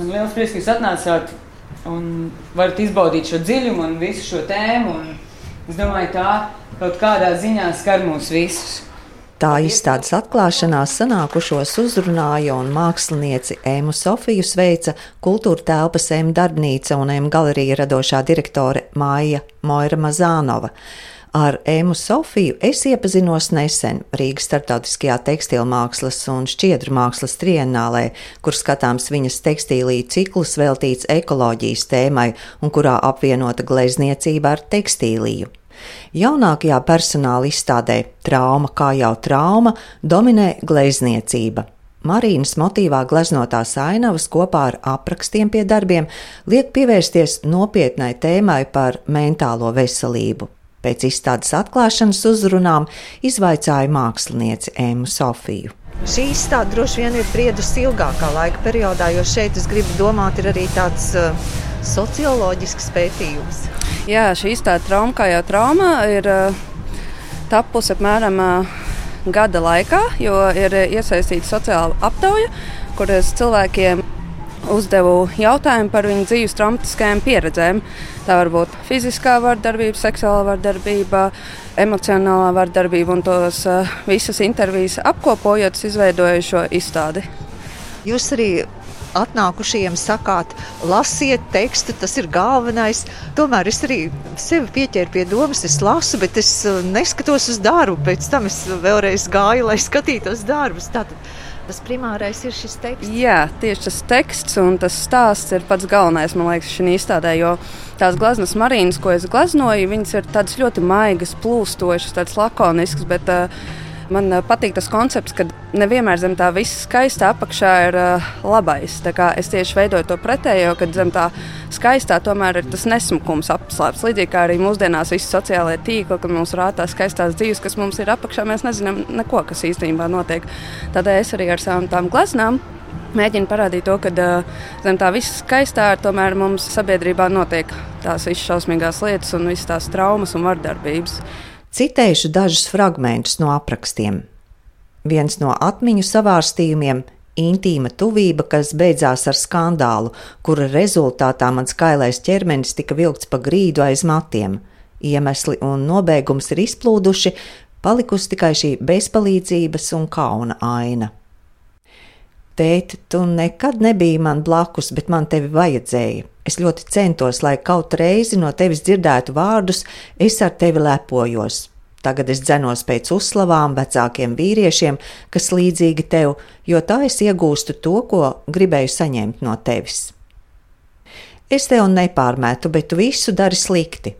Man liels prieks, ka jūs atnācāt un varat izbaudīt šo dziļumu un visu šo tēmu. Es domāju, tā kaut kādā ziņā skar mūs visus. Tā izstādes atklāšanā sanākušos uzrunāja un mākslinieci Ēmu Sofiju sveica kultūra telpas Ēmu darbnīca un Ēmu galerija radošā direktore Māja Moira Mazānova. Ar Ēmu Sofiju es iepazinos nesen Rīgas starptautiskajā tekstilmākslas un šķiedru mākslas triennālē, kur skatāms viņas tekstīlī ciklus veltīts ekoloģijas tēmai un kurā apvienota glezniecība ar tekstīliju. Jaunākajā personāla izstādē Trauma kā jau trauma dominē glezniecība. Marīnas motīvā gleznotās ainavas kopā ar aprakstiem pie darbiem liek pievērsties nopietnai tēmai par mentālo veselību. Pēc izstādes atklāšanas uzrunām izvaicāja mākslinieci Ēmu Sofiju. Šī izstāde droši vien ir briedusi ilgākā laika periodā, jo šeit, es gribu domāt, ir arī tāds uh, socioloģisks pētījums. Jā, šī izstāde trauma kā jau trauma ir uh, tapusi apmēram uh, gada laikā, jo ir iesaistīta sociāla aptauja, kur es cilvēkiem uzdevu jautājumu par viņu dzīves traumatiskajām pieredzēm. Tā var būt fiziskā vardarbība, seksuālā vardarbība, emocionālā vardarbība un tos uh, visas intervijas apkopojot, izveidoju šo izstādi. Jūs arī atnākušajiem sakāt, lasiet tekstu, tas ir galvenais. Tomēr es arī sevi pieķēru pie domas, es lasu, bet es uh, neskatos uz darbu. Pēc tam es vēlreiz gāju, lai skatītos darbus. Tātad, Tas primārais ir šis teksts. Jā, tieši tas teksts un tas stāsts ir pats galvenais, man liekas, šī izstādē. Jo tās gleznas marīnas, ko es gleznoju, viņas ir tādas ļoti maigas, plūstošas, tādas lakoniskas. Bet, uh, Man uh, patīk tas koncepts, ka nevienmēr zem tā viss skaistā apakšā ir uh, labais. Es tieši veidoju to pretējo, kad zem tā skaistā tomēr ir tas nesmukums apslēpts. Līdzīgi kā arī mūsdienās visi sociālai tīkli, kad mums rātā skaistās dzīves, kas mums ir apakšā, mēs nezinām neko, kas īstenībā notiek. Tādēļ es arī ar savām tām gleznām mēģina parādīt to, ka uh, zem tā viss skaistā ir tomēr mums sabiedrībā notiek tās visas šausmīgās lietas un visas tās traumas un vardarbības. Citēšu dažus fragmentus no aprakstiem. Viens no atmiņu savārstījumiem - intīma tuvība, kas beidzās ar skandālu, kura rezultātā mans kailais ķermenis tika vilkts pa grīdu aiz matiem. Iemesli un nobeigums ir izplūduši, palikusi tikai šī bezpalīdzības un kauna aina. Tēti, tu nekad nebiji man blakus, bet man tevi vajadzēja. Es ļoti centos, lai kaut reizi no tevis dzirdētu vārdus, es ar tevi lepojos. Tagad es dzenos pēc uzslavām vecākiem vīriešiem, kas līdzīgi tev, jo tā es iegūstu to, ko gribēju saņemt no tevis. Es tev nepārmetu, bet tu visu dari slikti.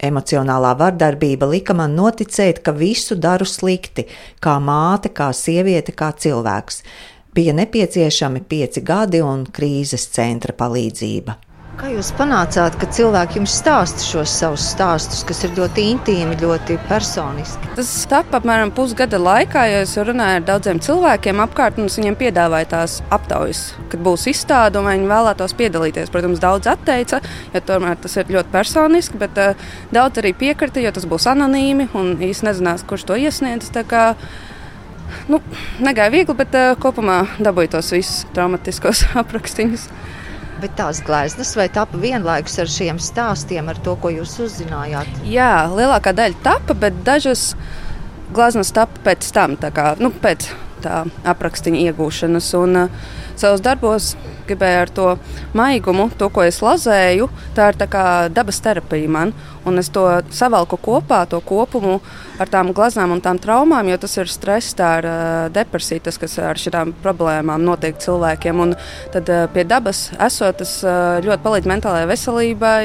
Emocionālā vardarbība lika man noticēt, ka visu daru slikti, kā māte, kā sieviete, kā cilvēks. Bija nepieciešami pieci gadi un krīzes centra palīdzība. Kā jūs panācāt, ka cilvēki jums stāsta šos savus stāstus, kas ir ļoti intīmi, ļoti personiski? Tas tapa apmēram pusgada laikā, jo es runāju ar daudziem cilvēkiem apkārt, un viņiem piedāvāju tās aptaujas, kad būs izstāde, un viņi vēlētos piedalīties. Protams, daudz atteica, jo tomēr tas ir ļoti personiski, bet uh, daudz arī piekrita, jo tas būs anonīmi un īsti nezinās, kurš to iesniedz. Nu, negāja viegli, bet uh, kopumā dabūju tos visus traumatiskos aprakstījumus. Bet tās gleznas vai tapa vienlaikus ar šiem stāstiem, ar to, ko jūs uzzinājāt? Jā, lielākā daļa tapa, bet dažas gleznas tapa pēc tam, kā, nu, pēc tā aprakstiņa iegūšanas. Un, uh, savos darbos gribēju ar to maigumu, to, ko es lazēju, tā ir tā dabas terapija man. Un es to savalku kopā, to kopumu ar tām glazām un tām traumām, jo tas ir stress, tā ir uh, depresija, tas, kas ar šīm problēmām notiek cilvēkiem. Un tad uh, pie dabas esot, tas uh, ļoti palīdz mentālajai veselībai.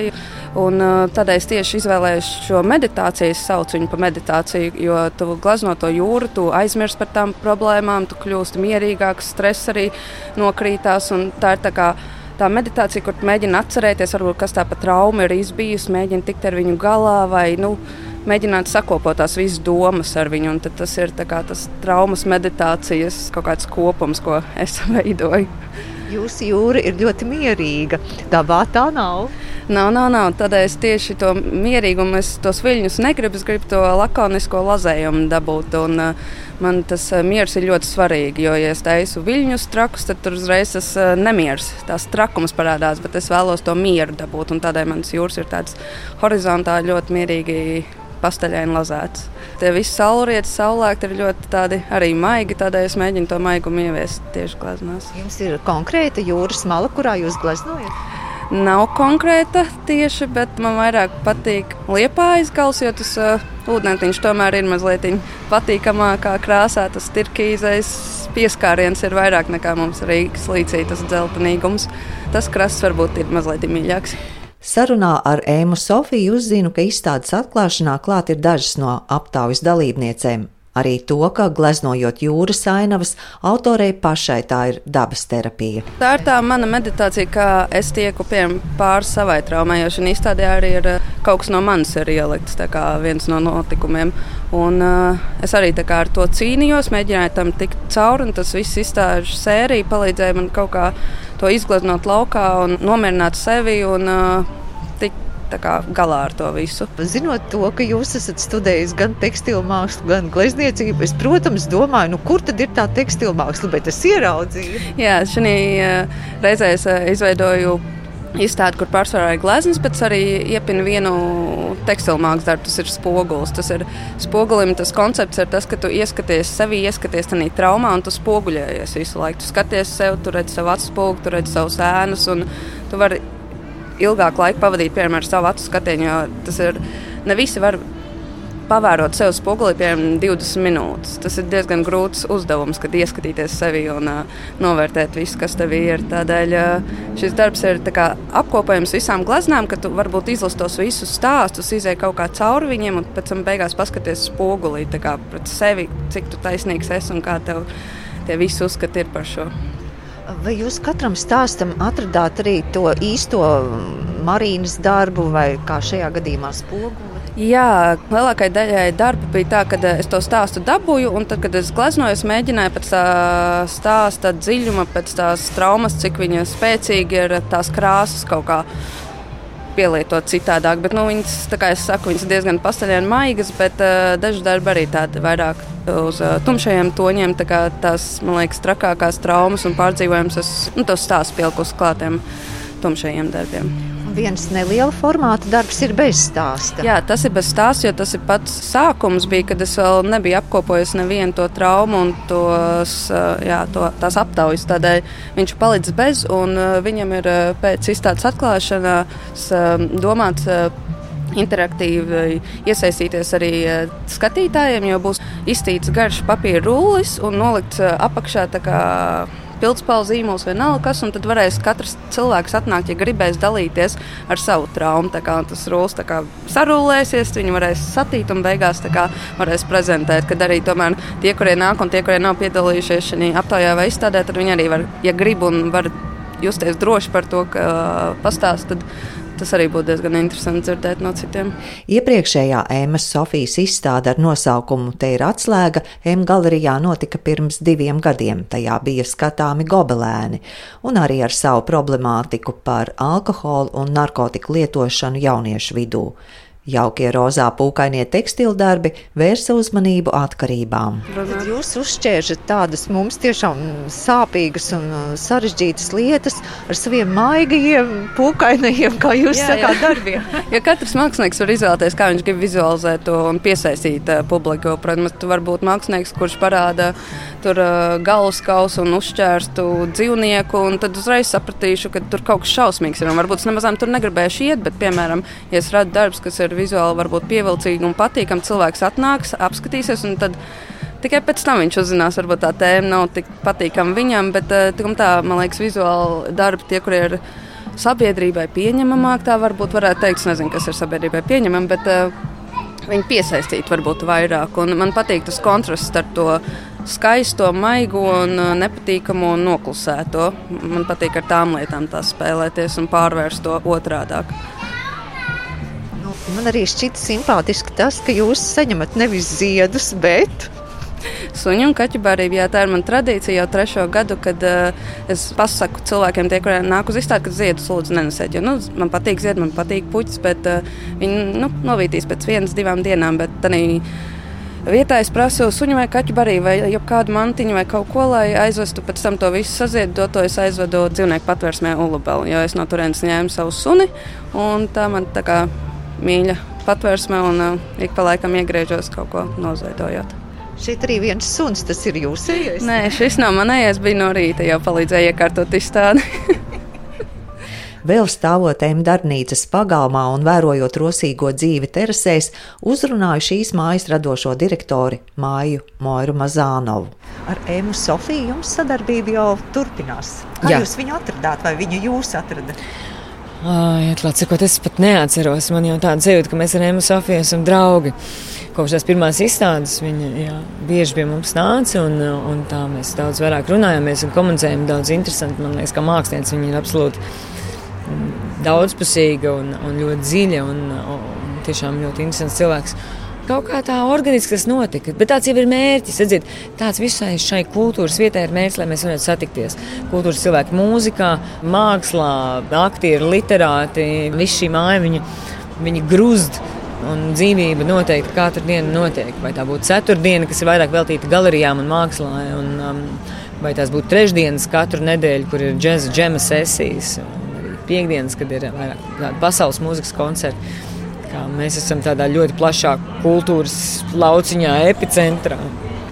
Un, uh, tādēļ es tieši izvēlējos šo meditāciju, es saucu viņu par meditāciju, jo tu glazno to jūru, tu aizmirsti par tām problēmām, tu kļūsti mierīgāks, stress arī nokrītās. Tā ir tā kā tā meditācija, kur mēģina atcerēties, varbūt, kas tā pa traumu ir izbijusi, mēģina tikt ar viņu galā vai nu, mēģināt sakopot tās visas domas ar viņu. Tas ir tas traumas meditācijas kaut kāds kopums, ko es veidoju. Jūsu jūra ir ļoti mierīga. Dabā tā nav. Nav, nav, nav. Tādēļ es tieši to mierīgumu, es tos viļņus negribu. Es gribu to lakonisko lazējumu dabūt. Un, uh, man tas uh, miers ir ļoti svarīgi. Jo, ja es taisu viļņus trakus, tad tur uzreiz tas uh, nemieris, tās trakums parādās. Bet es vēlos to mieru dabūt. Tādēļ manas jūras ir tādas horizontāli ļoti mierīgi pastaļaini lazēts. Tie visi saulrieti, saulēkti ir ļoti tādi arī maigi, tādēļ es mēģinu to maigumu ieviest tieši gleznās. Jums ir konkrēta jūras mala, kurā jūs gleznojat? Nav konkrēta tieši, bet man vairāk patīk liepājas gals, jo tas uh, ūdentiņš tomēr ir mazliet patīkamākā krāsā. Tas turkīzais pieskāriens ir vairāk nekā mums Rīgas līcī, tas dzeltenīgums. Tas krasts varbūt ir mazliet mīļāks. Sarunā ar Ēmu Sofiju uzzinu, ka izstādes atklāšanā klāt ir dažas no aptaujas dalībniecēm. Arī to, ka gleznojot jūras ainavas, autorei pašai tā ir dabas terapija. Tā ir tā mana meditācija, kā es tieku pāri savai traumai, jo šī izstādē arī ir eh, kaut kas no manis ielikts, kā viens no notikumiem. Un, uh, es arī ar to cīnījos, mēģināju tam tikt cauri, un tas viss izstāžu sērija palīdzēja man kaut kā to izgleznot laukā un nomierināt sevi un uh, kā, galā ar to visu. Zinot to, ka jūs esat studējis gan tekstilu mākslu, gan glezniecību, es, protams, domāju, nu, kur tad ir tā tekstilu māksla, bet es ieraudzīju. Jā, šī reizē es izveidoju izstādi, kur pārsvarā ir glezniecības, bet arī iepina vienu tekstilu mākslas darbu. Tas ir spogulis. Tas ir spogulim, tas koncepts ir tas, ka tu ieskaties sevi, ieskaties tajā traumā un tu spoguļojies visu laiku. Tu skaties sev, tu redzi savu atspoguļu, tu redzi savus ēnus un tu vari ilgāku laiku pavadīt piemēram, ar savu acu skatienu, jo tas ir ne visi var pavērot sev spoguli, piemēram, 20 minūtes. Tas ir diezgan grūts uzdevums, kad ieskatīties sevi un uh, novērtēt visu, kas tev ir. Tādēļ uh, šis darbs ir kā, apkopojums visām gleznām, ka tu varbūt izlasi tos visus stāstus, izēj kaut kā cauri viņiem un pēc tam beigās paskaties spogulī kā, pret sevi, cik tu taisnīgs esi un kā tev tie visi uzskati ir par šo. Vai jūs katram stāstam atradāt arī to īsto marīnas darbu vai kā šajā gadījumā spoguli? Jā, lielākajai daļai darba bija tā, ka es to stāstu dabūju, un tad, kad es gleznoju, es mēģināju pēc tā stāsta dziļuma, pēc tās traumas, cik viņa spēcīgi ir tās krāsas kaut kā pielietot citādāk. Bet, nu, viņas, kā jau saku, viņas diezgan pastaļieni maigas, bet uh, daži darbi arī tādi vairāk uz uh, tumšajiem toņiem. Tā kā tās, man liekas, trakākās traumas un pārdzīvojums, es nu, tos stāstu pieliku uz klātiem tumšajiem darbiem viens neliela formāta darbs ir bez stāsta. Jā, tas ir bez stāsta, jo tas ir pats sākums, bija, kad es vēl nebiju apkopojis nevienu to traumu un tos, jā, to, tās aptaujas. Tādēļ viņš palicis bez, un viņam ir pēc izstādes atklāšanas domāts interaktīvi iesaistīties arī skatītājiem, jo būs iztīts garš papīra rullis un nolikts apakšā pildspalvu zīmols, vienalga kas, un tad varēs katrs cilvēks atnākt, ja gribēs dalīties ar savu traumu. Tā kā tas rūs kā, sarūlēsies, viņi varēs satīt un beigās kā, varēs prezentēt, kad arī tomēr tie, kurie nāk un tie, kurie nav piedalījušies šajā aptaujā vai izstādē, tad viņi arī var, ja grib un var justies droši par to, ka pastāstīt Tas arī būtu diezgan interesanti dzirdēt no citiem. Iepriekšējā Ēmas Sofijas izstāde ar nosaukumu Te ir atslēga M galerijā notika pirms diviem gadiem. Tajā bija skatāmi gobelēni un arī ar savu problemātiku par alkoholu un narkotiku lietošanu jauniešu vidū. Jaukie rozā pūkainie tekstildarbi vērsa uzmanību atkarībām. Tad jūs uzšķēršat tādas mums tiešām sāpīgas un uh, sarežģītas lietas ar saviem maigajiem, pūkainajiem, kā jūs jā, sakāt, jā. darbiem. ja katrs mākslinieks var izvēlēties, kā viņš grib vizualizēt to un piesaistīt uh, publiku. Protams, tu vari būt mākslinieks, kurš parāda tur uh, galvaskausu un uzšķērstu dzīvnieku, un tad uzreiz sapratīšu, ka tur kaut kas šausmīgs ir. Un varbūt es nemaz tur negribēšu iet, bet, piemēram, ja es radu darbus, kas ir vizuāli varbūt pievilcīgi un patīkami. Cilvēks atnāks, apskatīsies, un tad tikai pēc tam viņš uzzinās, varbūt tā tēma nav tik patīkama viņam, bet eh, tā, man liekas, vizuāli darbi tie, kur ir sabiedrībai pieņemamāk, tā varbūt varētu teikt, es nezinu, kas ir sabiedrībai pieņemama, bet uh, viņi piesaistīt varbūt vairāk. Un man patīk tas kontrasts starp to skaisto, maigo un eh, nepatīkamu un noklusēto. Man patīk ar tām lietām tā spēlēties un pārvērst to otrādāk. Man arī šķita simpātiski tas, ka jūs saņemat nevis ziedus, bet suņu un kaķu barību. Jā, tā ir mana tradīcija jau trešo gadu, kad uh, es pasaku cilvēkiem, tie, kuriem nāk uz izstādi, ka ziedus lūdzu nenesiet. Jo, nu, man patīk ziedi, man patīk puķis, bet uh, viņi nu, novītīs pēc vienas, divām dienām. Bet, tanī, vietā es prasu suņu vai kaķu barību, vai kādu mantiņu vai kaut ko, lai aizvestu pēc tam to visu saziedu, to es aizvedu dzīvnieku patvērsmē Ulubeli, jo es no turienes ņēmu savu suni, un tā man tā kā mīļa patvērsmē, un uh, ik pa laikam iegriežos kaut ko nozaidojot. Šeit arī viens suns, tas ir jūsējais? Nē, šis nav manējais, bija no rīta jau palīdzēja iekārtot izstādi. Vēl stāvot M-darbnīcas pagalmā un vērojot rosīgo dzīvi terasēs, uzrunāju šīs mājas radošo direktori Māju Moiru Mazānovu. Ar Emu Sofiju jums sadarbība jau turpinās. Kā Jā. jūs viņu atradāt vai viņu jūs atradat? Ai, atklāt sakot, es pat neatceros. Man jau tāda sajūta, ka mēs ar Emu Sofiju esam draugi. Kopš tās pirmās izstādes viņa jā, bieži pie mums nāca, un, un tā mēs daudz vairāk runājāmies un komunicējām daudz interesanti. Man liekas, ka mākslinieci viņa ir absolūti daudzpusīga un, un ļoti dziļa un, un tiešām ļoti interesants cilvēks. Kaut kā tā organiski tas notika, bet tāds jau ir mērķis. Redziet, tāds visai šai kultūras vietai ir mērķis, lai mēs varētu satikties. Kultūras cilvēki, mūzikā, mākslā, aktieri, literāti, visi šī māja viņi, viņi grūst. Un dzīvība noteikti katru dienu notiek. Vai tā būtu ceturtdiena, kas ir vairāk veltīta galerijām un mākslā, un, um, vai tās būtu trešdienas katru nedēļu, kur ir džēza džema sesijas. Un, piekdienas, kad ir vairāk pasaules mūzikas koncerti. Mēs esam tādā ļoti plašā kultūras lauciņā, epicentrā.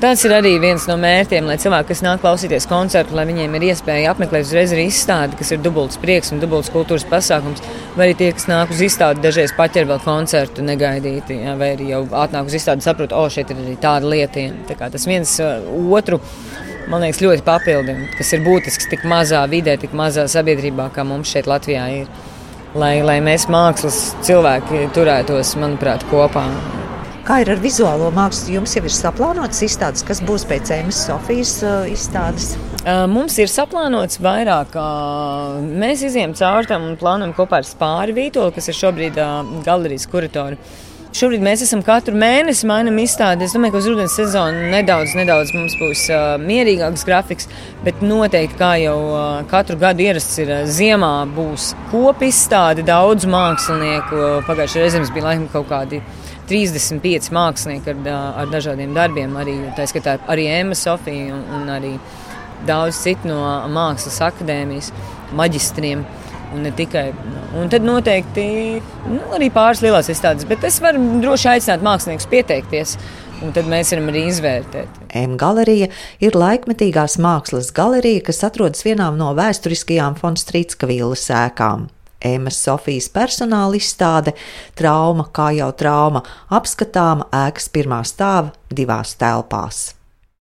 Tas ir arī viens no mērķiem, lai cilvēki, kas nāk klausīties koncertu, lai viņiem ir iespēja apmeklēt uzreiz arī izstādi, kas ir dubults prieks un dubults kultūras pasākums. Vai arī tie, kas nāk uz izstādi, dažreiz paķer vēl koncertu negaidīti, jā, vai arī jau atnāk uz izstādi, saprot, o, šeit ir arī tāda lietiņa. Tā kā tas viens uh, otru man liekas, ļoti papildina, kas ir būtisks tik mazā vidē, tik mazā sabiedrībā, kā mums šeit Latvijā ir. Lai, lai mēs mākslas cilvēki turētos, manuprāt, kopā. Kā ir ar vizuālo mākslu? Jums jau ir saplānotas izstādes, kas būs pēc Ēmas Sofijas uh, izstādes? Uh, mums ir saplānots vairāk. Uh, mēs izējām cauri tam un plānojam kopā ar Spāri Vītoli, kas ir šobrīd galerijas kuratori. Šobrīd mēs esam katru mēnesi mainām izstādi. Es domāju, ka uz rudens sezonu nedaudz, nedaudz mums būs uh, mierīgāks grafiks, bet noteikti, kā jau uh, katru gadu ierasts ir, uh, ziemā būs kopizstāde daudz mākslinieku. Pagājušajā reizē mums bija laikam kaut kādi 35 mākslinieki ar, ar dažādiem darbiem, arī tā skatā arī Emma Sofija un, un arī daudz citu no mākslas akadēmijas maģistriem un ne tikai. Un tad noteikti nu, arī pāris lielās izstādes, bet es varu droši aicināt māksliniekus pieteikties. Un tad mēs varam arī izvērtēt. M-galerija ir laikmetīgās mākslas galerija, kas atrodas vienā no vēsturiskajām Fonstrītska vīlas ēkām. Emas Sofijas personāla izstāde, trauma, kā jau trauma, apskatāma ēkas pirmā stāva divās telpās.